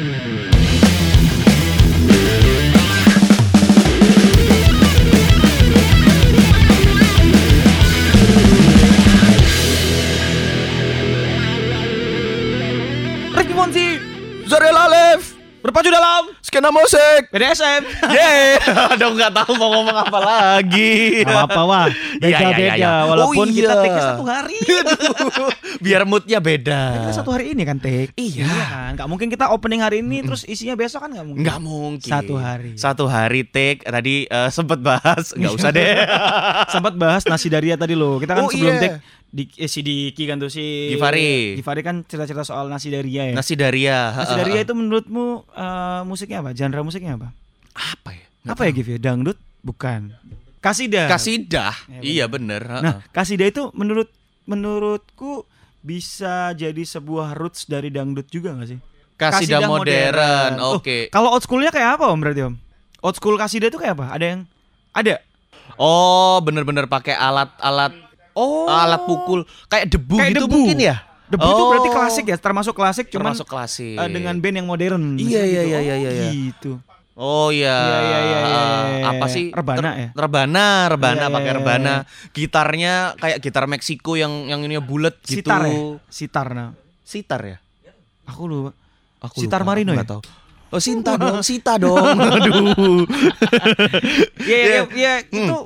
Thank you. Skena musik BDSM. Yeay Aduh nggak tahu mau ngomong apa lagi Gak apa-apa wah. Iya, iya, Beda-beda iya, iya. walaupun Oh, kita iya. take satu hari. Biar moodnya beda Kita satu hari ini kan take. Iya. kan. Gak mungkin kita opening hari ini terus isinya besok kan gak mungkin. Nggak mungkin Satu hari. Satu hari take Tadi eh, sempet bahas Nggak usah deh Sempat bahas nasi daria tadi loh. Kita kan Oh, sebelum iya. take di, eh, si Diki kan tuh si Givari. Givari kan cerita-cerita soal nasi daria ya. Nasi Daria Nasi daria itu menurutmu eh, musiknya apa? Genre musiknya apa? Apa ya apa ya Giv ya? Dangdut? Bukan. Kasidah. Kasidah Ya, Iya bener. Nah, kasidah itu menurut menurutku bisa jadi sebuah roots dari dangdut juga gak sih? Kasidah modern Oh, Oke Kalau old schoolnya kayak apa om berarti om? Old school kasidah itu kayak apa? Ada yang ada? Oh bener-bener pakai alat-alat Oh, Alat pukul Kayak debu Kayak gitu debu. mungkin ya Debu itu berarti Oh. klasik ya, termasuk klasik cuman Termasuk klasik eh, dengan band yang modern. Iya, iya, gitu. iya, iya, Oh, iya, iya. Gitu. Oh iya. Iya, iya, iya, iya, iya. Apa sih? Rebana ya? Rebana, rebana iya, pakai rebana. Gitarnya kayak gitar Meksiko yang yang ini bulat gitu. Sitar ya? Sitar nah. Sitar ya? Aku lupa. Aku Sitar lupa, Marino ya? tahu. Oh Sinta dong, Sita dong. Aduh. Iya, iya, Iya. iya, Hmm. itu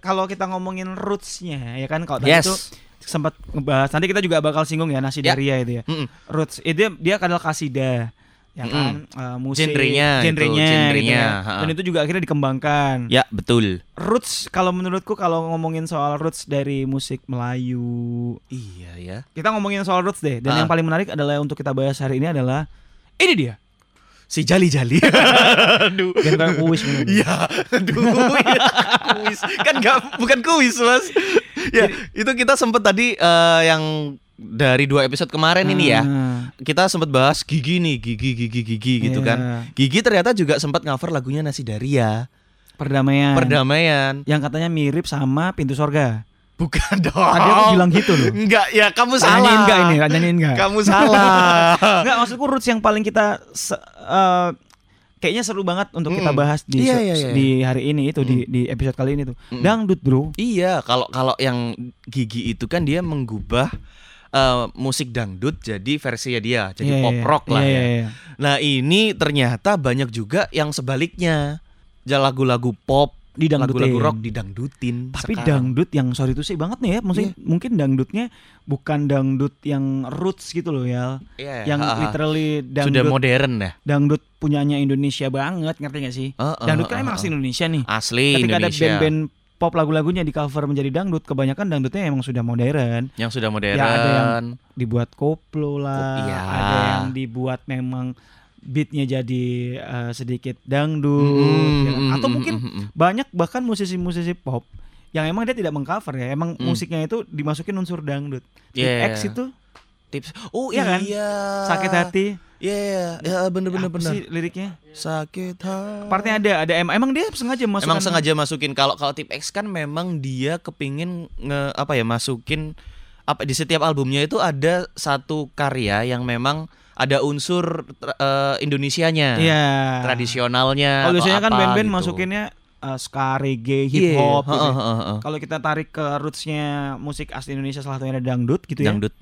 kalau kita ngomongin rootsnya ya kan kalau tadi Yes. itu sempat ngebahas nanti kita juga bakal singgung ya nasi daria itu ya. Mm-mm. Roots itu dia, dia adalah kasidah ya kan eh, musik Genrenya itu, genrenya, genrenya, gitu ya. ha. dan itu juga akhirnya dikembangkan Ya betul. roots kalau menurutku kalau ngomongin soal roots dari musik Melayu Iya ya. kita ngomongin soal roots deh dan Ah. yang paling menarik adalah untuk kita bahas hari ini adalah ini dia Si Jali Jali. aduh. kayak kuis. Iya, aduh, ya, kuis kan nggak bukan kuis mas. Ya itu kita sempet tadi eh, yang dari dua episode kemarin ini ya, Ah, kita sempet bahas gigi nih, gigi gigi gigi gitu Iya. kan. Gigi ternyata juga sempat cover lagunya Nasi Daria, perdamaian perdamaian. yang katanya mirip sama pintu sorga Bukan dong. Tadi aku bilang gitu loh. Enggak, ya kamu salah. enggak ini? Nyanyiin enggak? Kamu salah. Enggak, maksudku roots yang paling kita eh, kayaknya seru banget untuk kita Mm. bahas di Iya, se- iya, iya. di hari ini itu di di episode kali ini tuh. Mm. Dangdut, Bro. Iya, kalau kalau yang gigi itu kan dia menggubah eh, musik dangdut jadi versinya dia, jadi Iya, pop iya. rock lah Iya, ya. iya, iya. Nah ini ternyata banyak juga yang sebaliknya, Ya, lagu-lagu pop, Didangdutin. lagu-lagu rock didangdutin. Tapi sekarang. dangdut yang sorry itu sih banget nih ya, maksudnya mungkin dangdutnya bukan dangdut yang roots gitu loh ya. Iya, yang ha. literally sudah dangdut modern ya. dangdut punyanya Indonesia banget, ngerti gak sih? Heeh, Dangdut kan heeh, emang asli Indonesia nih. Asli Ketika ada Indonesia band-band pop lagu-lagunya di cover menjadi dangdut, kebanyakan dangdutnya emang sudah modern. yang sudah modern. Ya, ada yang dibuat koplo lah, Kop- iya. ada yang dibuat memang beatnya jadi eh, sedikit dangdut, Mm, ya kan? mm, atau mm, mungkin mm, mm. banyak bahkan musisi-musisi pop yang emang dia tidak mengcover ya, emang Mm. musiknya itu dimasukin unsur dangdut. Yeah. X itu tips. Oh Iya kan? iya. sakit hati, Iya, ya bener-bener apa bener. sih liriknya? Sakit hati. Partnya ada, ada emang, emang dia sengaja masukkan. Emang sengaja masukin kalau kalau tip X kan memang dia kepingin nge apa ya masukin apa di setiap albumnya itu ada satu karya yang memang ada unsur eh, Indonesianya, Iya. tradisionalnya. Kalau biasanya kan band-band gitu. masukinnya uh, ska, reggae, hip Iya, hop. gitu. heeh, heeh, heeh. Kalau kita tarik ke rootsnya musik asli Indonesia salah satunya ada dangdut gitu ya. Dangdut.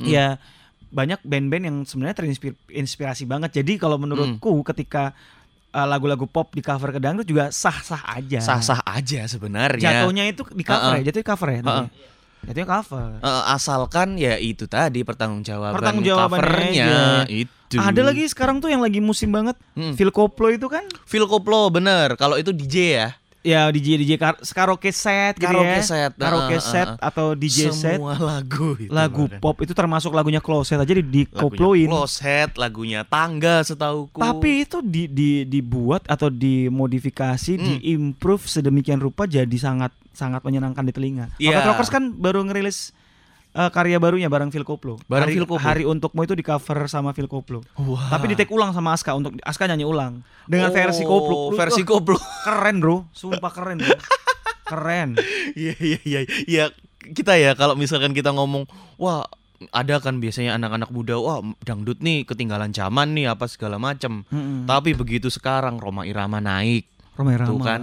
Hmm. Iya. Banyak band-band yang sebenarnya terinspirasi banget. Jadi kalau menurutku ketika uh, lagu-lagu pop di cover ke dangdut juga sah-sah aja. Sah-sah aja sebenarnya. Jatuhnya itu di cover Heeh. ya, jatuhnya cover ya. Heeh. Jatuhnya cover. Asalkan ya itu tadi pertanggungjawaban Pertanggungjawabannya covernya aja. itu. Ada lagi sekarang tuh yang lagi musim banget. Hmm. Phil Koplo itu kan Phil Koplo bener. Kalau itu DJ ya. Ya DJ DJ kar- karaoke set gitu Karaoke ya. set, Karaoke heeh, set heeh. atau DJ set. Semua lagu itu. lagu ada. pop itu termasuk lagunya Closet aja di, di Lagunya koploin. Closet, lagunya Tangga setauku. Tapi itu di, di dibuat atau dimodifikasi, Hmm. diimprove sedemikian rupa jadi sangat sangat menyenangkan di telinga. Iya. Rocket Rockers kan baru ngerilis eh, karya barunya bareng Phil Koplo. Bareng hari, Phil Koplo. Hari untukmu itu di cover sama Phil Koplo. Wah. Tapi di take ulang sama Aska untuk Aska nyanyi ulang dengan Oh, versi Koplo. Lu- Versi Koplo. keren, Bro. Sumpah keren, Bro. keren. Iya iya iya. Iya kita ya kalau misalkan kita ngomong wah ada kan biasanya anak-anak muda wah dangdut nih ketinggalan zaman nih apa segala macam. Mm-mm. Tapi begitu sekarang Roma Irama naik Roma Irama. tuh kan.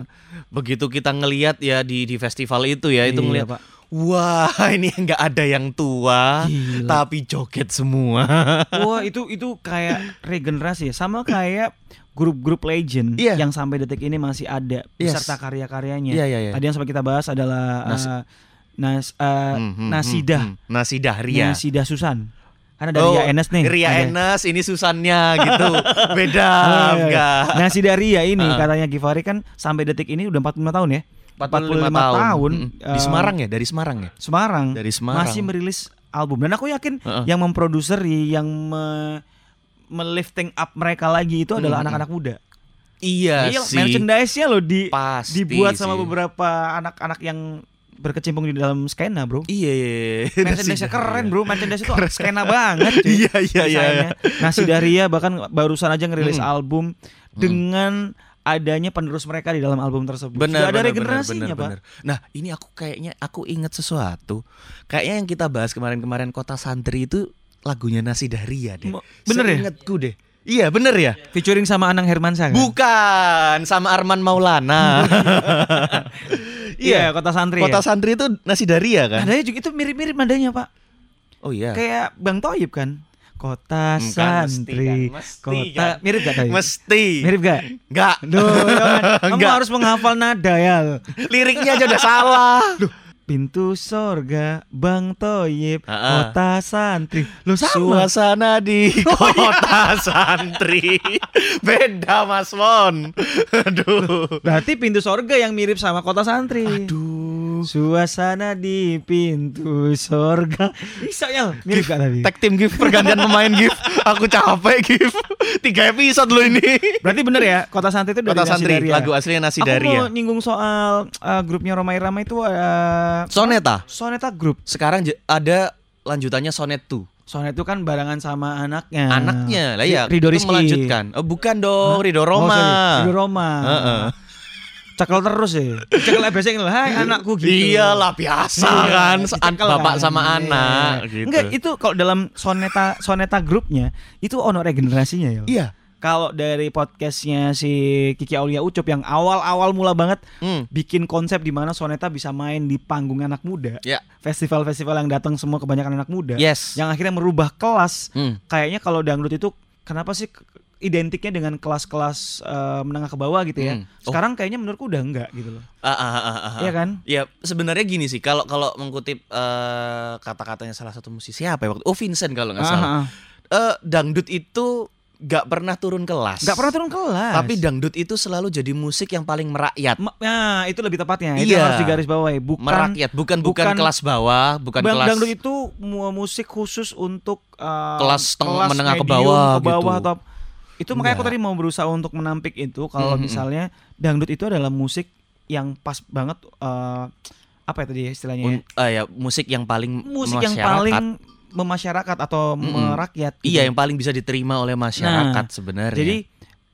Begitu kita ngelihat ya di di festival itu ya itu Iya, ngelihat Pak. Wah ini nggak ada yang tua Gila. tapi joget semua. Wah itu itu kayak regenerasi ya sama kayak grup-grup legend Iya. yang sampai detik ini masih ada Yes. beserta karya-karyanya. Iya iya iya. Tadi yang sempat kita bahas adalah Nas- eh, Nas eh, Hmm, hmm, Nasidah hmm, hmm. Nasidah Ria. Nasidah Susan. Karena dari Oh, Ria Enes nih. Ria ada. Enes ini Susannya gitu. Beda Oh, iya, iya. enggak. Nasidah Ria ini Ah. katanya Givari kan sampai detik ini udah 45 tahun ya. 45 tahun. tahun, Mm-mm. Di Semarang ya, dari Semarang ya. Semarang. Dari Semarang. Masih merilis album dan aku yakin Heeh. yang memproduceri yang me melifting up mereka lagi itu adalah anak-anak muda. Iya Iya, sih. merchandise-nya loh di Pasti dibuat sama sih. beberapa anak-anak yang berkecimpung di dalam skena, Bro. Iya, iya, iya. Merchandise keren. Bro. Merchandise itu skena banget. cuy. Iya, iya, iya. Desainnya. Nasi Daria bahkan barusan aja ngerilis Hmm. album dengan adanya penerus mereka di dalam album tersebut. Benar, Sudah ada benar, regenerasinya, benar, Pak. benar. Nah, ini aku kayaknya aku ingat sesuatu. Kayaknya yang kita bahas kemarin-kemarin Kota Santri itu lagunya Nasi Daria deh. Bener ya? Seingatku deh. Iya, bener ya? Featuring sama Anang Hermansyah kan? Bukan, sama Arman Maulana. Iya, Kota Santri. Kota ya? Santri itu Nasi Daria kan? Nadanya juga itu mirip-mirip nadanya, Pak. Oh iya. Kayak Bang Toyib kan. Kota Hmm, kan, mesti Santri. kan, mesti Kota kan. mirip gak Toyib? Mesti. Mirip gak? Enggak. Duh, jangan. kamu Enggak. harus menghafal nada ya. Liriknya aja udah salah. Pintu sorga, Bang Toyib, Ah, ah. kota santri. Lo sama. Suasana di kota santri Beda Mas Mon Aduh Berarti pintu sorga yang mirip sama kota santri. Aduh Suasana di pintu sorga. Bisa ya, mirip gak tadi? Tag team gift pergantian pemain gift Aku capek gift Tiga episode loh ini Berarti bener ya, kota santri itu dari Kota Nasi santri Daria. Lagu aslinya Nasi Aku mau Daria nyinggung soal uh, grupnya Roma Irama itu uh, Soneta Soneta Group. Sekarang ada lanjutannya Sonet 2 Sonet itu kan barengan sama anaknya. Anaknya lah ya Ridho Rizky. melanjutkan oh, Bukan dong Ridho Oh, Roma sorry, Ridho Roma. Heeh. Cekel terus ya. Cekel biasanya gitu, hai anakku gitu. Iyalah biasa Iya, kan An- Bapak kan. sama Iya. anak gitu. Enggak, itu kalau dalam Soneta Soneta grupnya itu ono regenerasinya ya. Iya Kalau dari podcastnya si Kiki Aulia Ucup yang awal-awal mula banget Hmm. bikin konsep di mana Soneta bisa main di panggung anak muda. Ya Festival-festival yang datang semua kebanyakan anak muda. Yes Yang akhirnya merubah kelas. Hmm. Kayaknya kalau dangdut itu kenapa sih identiknya dengan kelas-kelas eh, menengah ke bawah gitu ya. Hmm. Oh. Sekarang kayaknya menurutku udah enggak gitu loh. Ah, ah, ah, ah, ah. Iya kan? Ya sebenarnya gini sih kalau kalau mengutip eh, kata-katanya salah satu musisi apa ya waktu oh Vincent kalau nggak salah Ah, ah. Eh, dangdut itu gak pernah turun kelas Nggak pernah turun kelas. tapi dangdut itu selalu jadi musik yang paling merakyat Ma- Nah, itu lebih tepatnya. Itu Iya. harus digaris bawahi. Bukan merakyat bukan, bukan bukan- kelas bawah bukan Bang kelas dangdut itu mu- musik khusus untuk uh, Kelas teng- menengah ke medium, bawah ke bawah gitu. atau itu makanya aku Enggak. tadi mau berusaha untuk menampik itu kalau Mm, mm, misalnya dangdut itu adalah musik yang pas banget uh, apa ya tadi ya istilahnya ya? Un- ah, ya musik yang paling musik yang paling memasyarakat atau Mm-mm. merakyat gitu. iya yang paling bisa diterima oleh masyarakat sebenarnya jadi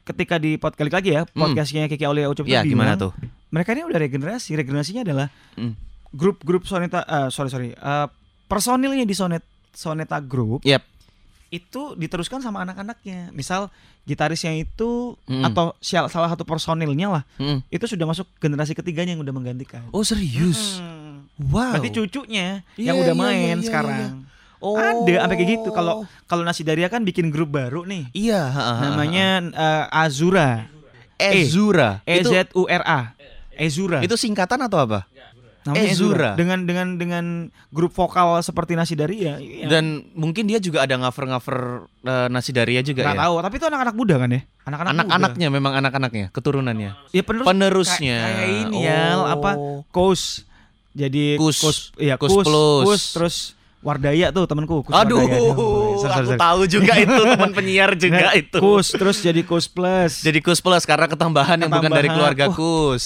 ketika di pod kali lagi ya podcastnya Kiki Aulia Ucup ya gimana bilang, tuh mereka ini udah regenerasi regenerasinya adalah Mm. grup-grup soneta eh, sorry sorry eh, personilnya di sonet soneta group Yep. Itu diteruskan sama anak-anaknya. Misal gitarisnya itu Mm. atau salah satu personilnya lah Mm. itu sudah masuk generasi ketiganya yang udah menggantikan. Oh serius? Hmm. wow. Berarti cucunya Iya, yang udah iya, main iya, iya, sekarang. Oh. ada sampai kayak gitu. Kalau kalau Nasi Daria kan bikin grup baru nih. Iya ha, ha, ha, namanya eh, Azura. Ezura E itu Z U R A. Ezura. itu singkatan atau apa Namanya Ezura. dengan dengan dengan grup vokal seperti Nasi Daria iya. dan mungkin dia juga ada ngover-ngover eh, nasi daria juga nggak ya tahu tapi itu anak-anak muda kan ya anak-anak muda. anak-anaknya memang anak-anaknya keturunannya ya penerus penerusnya kayak, ini ya Oh. apa Kus jadi Kus. Kus ya Kus Kus, Plus. Kus, terus Wardaya tuh temanku Kus aduh Wardaya. Sorry, sorry, aku tahu juga itu teman penyiar juga Nah, itu Kus terus jadi Kus Plus jadi kus plus karena ketambahan, yang bukan dari Ketambahan. keluarga Wah. kus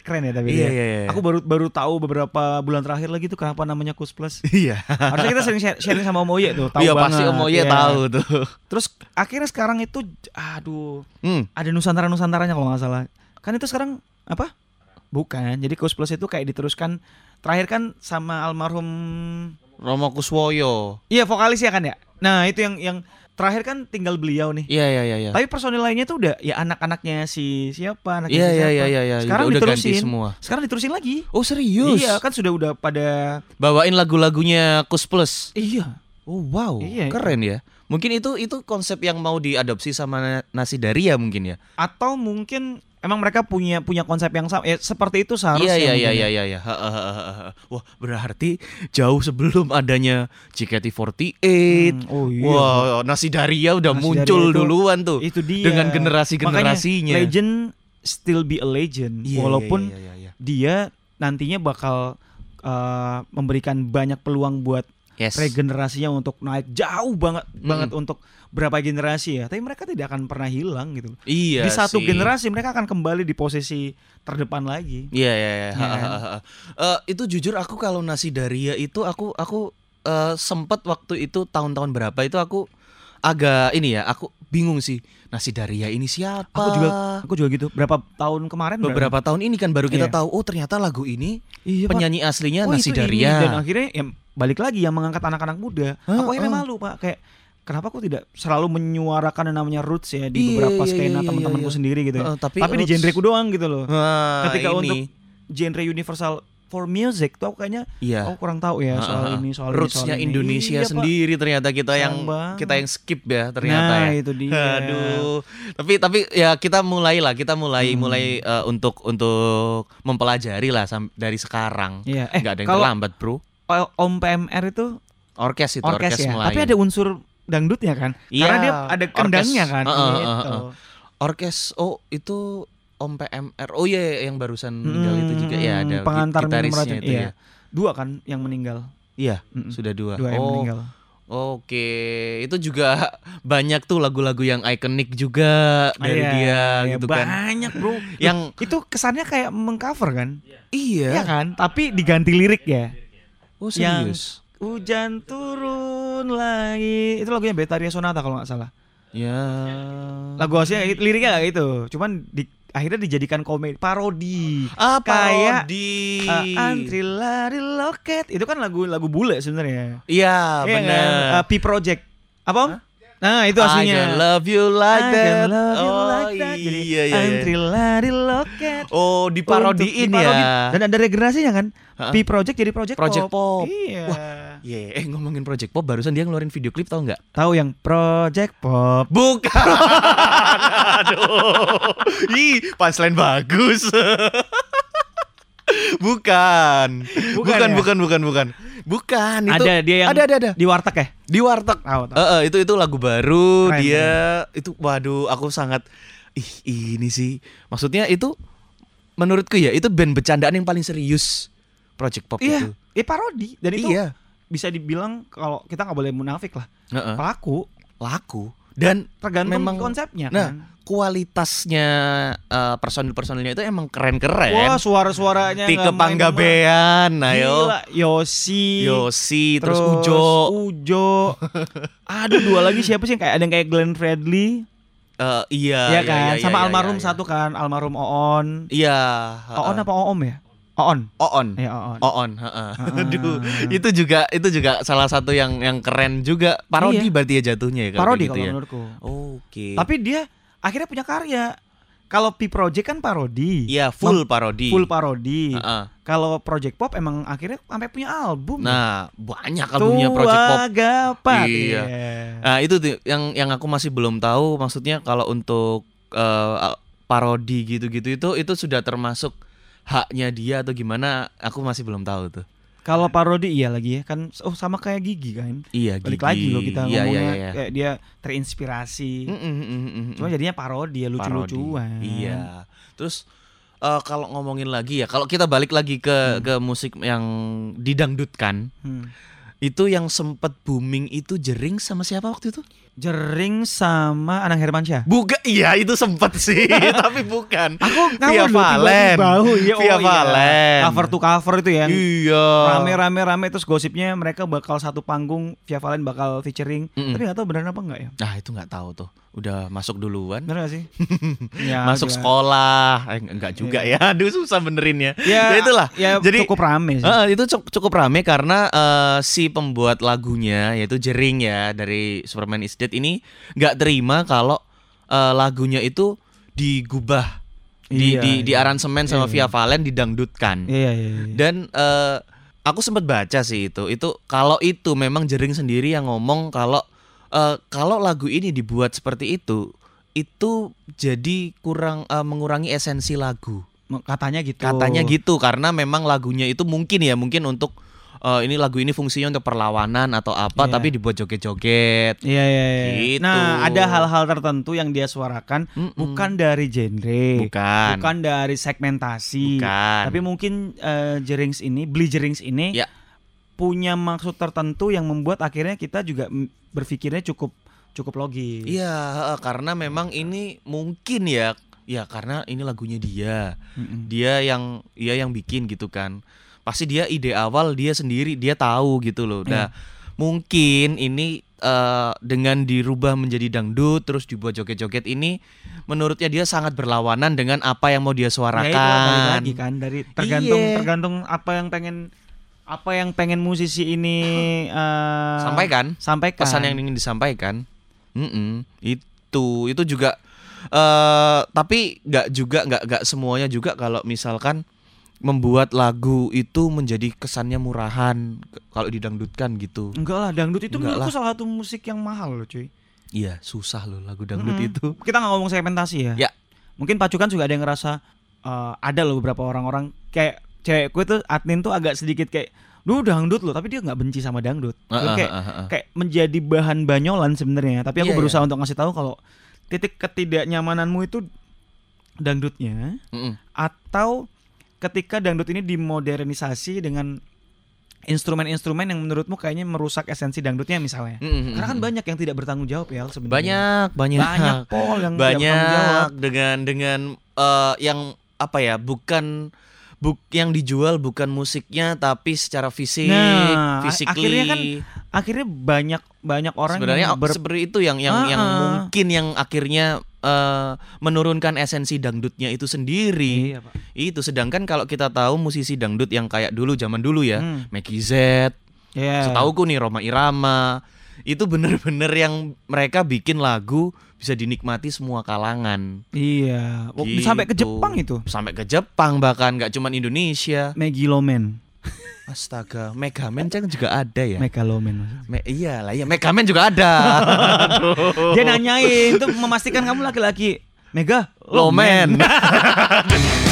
keren ya tapi Iya, dia. iya, iya. aku baru baru tahu beberapa bulan terakhir lagi tuh kenapa namanya Kus Plus iya harusnya kita sering share- sharing sama Om Oye tuh tahu iya banget pasti om Oye iya. tahu tuh terus akhirnya sekarang itu aduh hmm. ada Nusantara Nusantaranya kalau nggak salah kan itu sekarang apa Bukan. Jadi Kus Plus itu kayak diteruskan terakhir kan sama almarhum Romo Kuswoyo. Iya vokalis ya kan ya. Nah itu yang yang terakhir kan tinggal beliau nih. Iya iya iya iya. Tapi personil lainnya tuh udah ya anak-anaknya si siapa anaknya Iya si iya siapa. iya iya iya. Sekarang udah ganti diterusin. semua. Sekarang diterusin lagi. Oh serius? Iya kan sudah udah pada Bawain lagu-lagunya Kus Plus. iya. Oh wow, Iya, keren ya. Mungkin itu itu konsep yang mau diadopsi sama Nasi Daria mungkin ya. Atau mungkin emang mereka punya punya konsep yang sama. Ya seperti itu seharusnya. Iya iya iya iya ya. iya iya. Ha. Wah, berarti jauh sebelum adanya JKT48. Hmm, oh iya. Wah, Nasi Daria udah Nasi muncul Daria itu- duluan tuh. Itu dia. Dengan generasi-generasinya. Makanya legend still be a legend Iya, walaupun iya, iya, iya. dia nantinya bakal uh, memberikan banyak peluang buat yes. regenerasinya untuk naik jauh banget Mm. banget untuk berapa generasi ya. Tapi mereka tidak akan pernah hilang gitu. Iya di satu sih. generasi mereka akan kembali di posisi terdepan lagi. Iya iya iya. Iya kan? Eh, itu jujur aku kalau Nasi Daria itu aku aku eh, sempet waktu itu tahun-tahun berapa itu aku agak ini ya, aku bingung sih. Nasi Daria ini siapa? Aku juga aku juga gitu. Berapa tahun kemarin berapa? beberapa tahun ini kan baru kita Iya. tahu oh ternyata lagu ini Iya, Pak. penyanyi aslinya Oh, Nasi ini. Daria. dan akhirnya ya balik lagi yang mengangkat anak-anak muda. Hah, aku akhirnya hah. malu pak kayak kenapa aku tidak selalu menyuarakan yang namanya roots ya di Iya, beberapa iya, skena iya, teman-temanku iya. sendiri gitu. ya. Heeh, tapi tapi di genreku doang gitu loh. Nah, Ketika ini. untuk genre universal for music tuh aku kayaknya iya. aku kurang tahu ya soal Heeh. ini soal ini, Rootsnya soal ini. Indonesia Iya, Pak. sendiri ternyata kita Sayang yang banget. kita yang skip ya ternyata nah, ya. itu dia. Aduh. Tapi tapi ya kita mulai lah, kita mulai Hmm. mulai eh, untuk untuk mempelajari lah dari sekarang. Iya, eh Nggak ada yang kalau terlambat, Bro. Om PMR itu Orkes itu orkes, orkes, ya, Melayu. tapi ada unsur dangdutnya kan? Iya, Karena dia ada orkes. kendangnya kan. Heeh, heeh, gitu. heeh. orkes oh itu Om PMR. Oh iya yang barusan meninggal itu juga ya ada Hmm, pengantar gitarisnya racun. itu Iya. ya. Dua kan yang meninggal. Iya, Mm-mm. sudah dua. Dua yang oh, meninggal. Oke, itu juga banyak tuh lagu-lagu yang ikonik juga dari Iya, dia iya, gitu kan. Banyak, Bro. Yang itu kesannya kayak mengcover kan? iya. Iya kan? Tapi diganti lirik ya. Oh Yang- serius? Hujan turun lagi. Itu lagunya Betaria Sonata kalau nggak salah. Ya. Lagu aslinya liriknya kayak gitu. Cuman di, akhirnya dijadikan komedi parodi. Ah, kayak, parodi. Uh, antri lari loket itu kan lagu lagu bule sebenarnya. Iya, Iya benar. kan? Uh, P Project. Apa Om? Nah, itu I aslinya. can love you like I that. love you oh, like that. Jadi iya, iya, antri iya. lari loket. Oh, diparodiin Untuk diparodi. ya. Dan ada regenerasinya kan? Hah? P Project jadi Project, Project Pop. Iya. Iya, eh ngomongin Project Pop barusan dia ngeluarin video klip tau nggak? Tahu yang Project Pop. Bukan. Aduh. Ih, punchline bagus. bukan. Bukan Bukan, ya? bukan, bukan, bukan. Bukan, itu ada dia yang ada ada ada. di warteg ya? Di warteg. Tahu tahu. Eh, itu itu lagu baru Keren, dia itu waduh aku sangat ih ini sih maksudnya itu menurutku ya itu band bercandaan yang paling serius Project Pop Iya, itu. eh parodi. Dan itu Iya. bisa dibilang kalau kita nggak boleh munafik lah. Heeh. Pelaku Laku dan tergantung Memang- konsepnya Nah, kan. kualitasnya eh, personil-personilnya itu emang keren-keren. Wah, suara-suaranya Tike. Panggabean, ayo. Gila, Yosi. Yosi, terus, terus Ujo. Ujo. Aduh, dua lagi siapa sih kayak ada yang kayak Glenn Fredly, Eh, iya, ya iya, kan? iya, Sama iya, almarhum iya, satu kan, almarhum Oon. Iya. Oon apa Oom ya? Oon. Oon. Ya Oon. Oon, heeh. Aduh, itu juga itu juga salah satu yang yang keren juga. Parodi Iya. berarti ya jatuhnya ya Parodi gitu kalau ya. menurutku. Oke. Tapi dia akhirnya punya karya. Kalau P Project kan parodi. Iya, full parodi. Full parodi. Heeh. Kalau Project Pop emang akhirnya sampai punya album. Nah, banyak albumnya Project Pop. Tua Gapat. Iya. Nah, itu tuh yang yang aku masih belum tahu maksudnya kalau untuk eh, parodi gitu-gitu itu itu sudah termasuk haknya dia atau gimana aku masih belum tahu tuh. Kalau parodi iya lagi ya kan oh sama kayak Gigi kan. Iya, Balik Gigi. lagi loh kita Iya, ngomongnya iya, iya. kayak dia terinspirasi. Mm, mm, mm, mm, mm. Cuma jadinya parodi ya lucu-lucuan. Iya. Terus eh, kalau ngomongin lagi ya, kalau kita balik lagi ke ke musik yang didangdutkan, Hmm. itu yang sempet booming itu Jering sama siapa waktu itu? Jering sama Anang Hermansyah. Bukan, iya itu sempet sih, tapi bukan. Aku Via ngawur loh, Valen. Oh, iya, Via oh, iya. Valen. Cover to cover itu ya. Iya. Rame-rame rame terus gosipnya mereka bakal satu panggung Via Valen bakal featuring. Mm-mm. Tapi nggak tahu benar apa enggak ya? Nah itu nggak tahu tuh, udah masuk duluan. Benar gak sih? ya, masuk sekolah, eh, enggak juga ya. Aduh susah benerinnya. Ya, Ya itulah. Ya Jadi- cukup rame sih. Eh, itu cukup, cukup rame karena eh, si pembuat lagunya yaitu Jering ya dari Superman is Dead ini nggak terima kalau eh, lagunya itu digubah di Iya, di, di iya. aransemen sama Iya, Via Valen didangdutkan. Iya, iya, iya. Dan eh, aku sempat baca sih itu. Itu kalau itu memang Jering sendiri yang ngomong kalau eh, kalau lagu ini dibuat seperti itu itu jadi kurang eh, mengurangi esensi lagu. Katanya gitu. Katanya gitu karena memang lagunya itu mungkin ya mungkin untuk eh, ini lagu ini fungsinya untuk perlawanan atau apa Iya. tapi dibuat joget-joget. Iya, iya, iya. Gitu. Nah, ada hal-hal tertentu yang dia suarakan Mm-mm. bukan dari genre, Bukan. bukan dari segmentasi. Bukan. Tapi mungkin eh, Jerings ini, Beli Jerings ini Ya. Punya maksud tertentu yang membuat akhirnya kita juga mm, berpikirnya cukup cukup logis. Iya, karena memang ini mungkin ya ya karena ini lagunya dia. Mm-mm. Dia yang dia yang bikin gitu kan. Pasti dia ide awal dia sendiri, dia tahu gitu loh. Nah, mungkin ini eh, dengan dirubah menjadi dangdut terus dibuat joget-joget ini menurutnya dia sangat berlawanan dengan apa yang mau dia Ya itu suarakan. lagi kan dari tergantung Iya. tergantung apa yang pengen apa yang pengen musisi ini eh, Sampaikan. sampaikan. pesan yang ingin disampaikan Mm-mm, itu itu juga eh tapi nggak juga nggak nggak semuanya juga kalau misalkan membuat lagu itu menjadi kesannya murahan kalau didangdutkan gitu Enggak lah, dangdut itu Enggak menurutku salah satu musik yang mahal loh cuy. iya susah loh lagu dangdut Mm-mm. itu Kita nggak ngomong segmentasi ya. Ya. Mungkin pacukan juga ada yang ngerasa eh, ada loh beberapa orang-orang kayak cewekku itu admin tuh agak sedikit kayak Duh dangdut loh, tapi dia nggak benci sama dangdut. Ah, kayak ah, ah, ah. kayak menjadi bahan banyolan sebenarnya. Tapi aku Iya, berusaha untuk ngasih tahu kalau titik ketidaknyamananmu itu dangdutnya Mm-mm. atau ketika dangdut ini dimodernisasi dengan instrumen-instrumen yang menurutmu kayaknya merusak esensi dangdutnya misalnya. Mm-mm. Karena kan banyak yang tidak bertanggung jawab ya sebenarnya. banyak banyak banyak pol yang tidak bertanggung jawab. banyak dengan dengan eh, yang apa ya bukan buk yang dijual bukan musiknya tapi secara fisik Nah, physically akhirnya kan Akhirnya banyak banyak orang sebenarnya yang ber- seperti itu yang yang Ah, yang ah. mungkin yang akhirnya eh, menurunkan esensi dangdutnya itu sendiri Iya, Pak. itu sedangkan kalau kita tahu musisi dangdut yang kayak dulu zaman dulu ya Hmm. Maggie Z Iya. Setauku nih Roma Irama itu bener-bener yang mereka bikin lagu bisa dinikmati semua kalangan. Iya. Gitu. Sampai ke Jepang itu. Sampai ke Jepang bahkan nggak cuman Indonesia. Megaloman. Astaga, Megaman kan juga ada ya. Megaloman. maksudnya. Me iya lah ya Megaman juga ada. Dia nanyain tuh memastikan kamu laki-laki. Mega Lomen.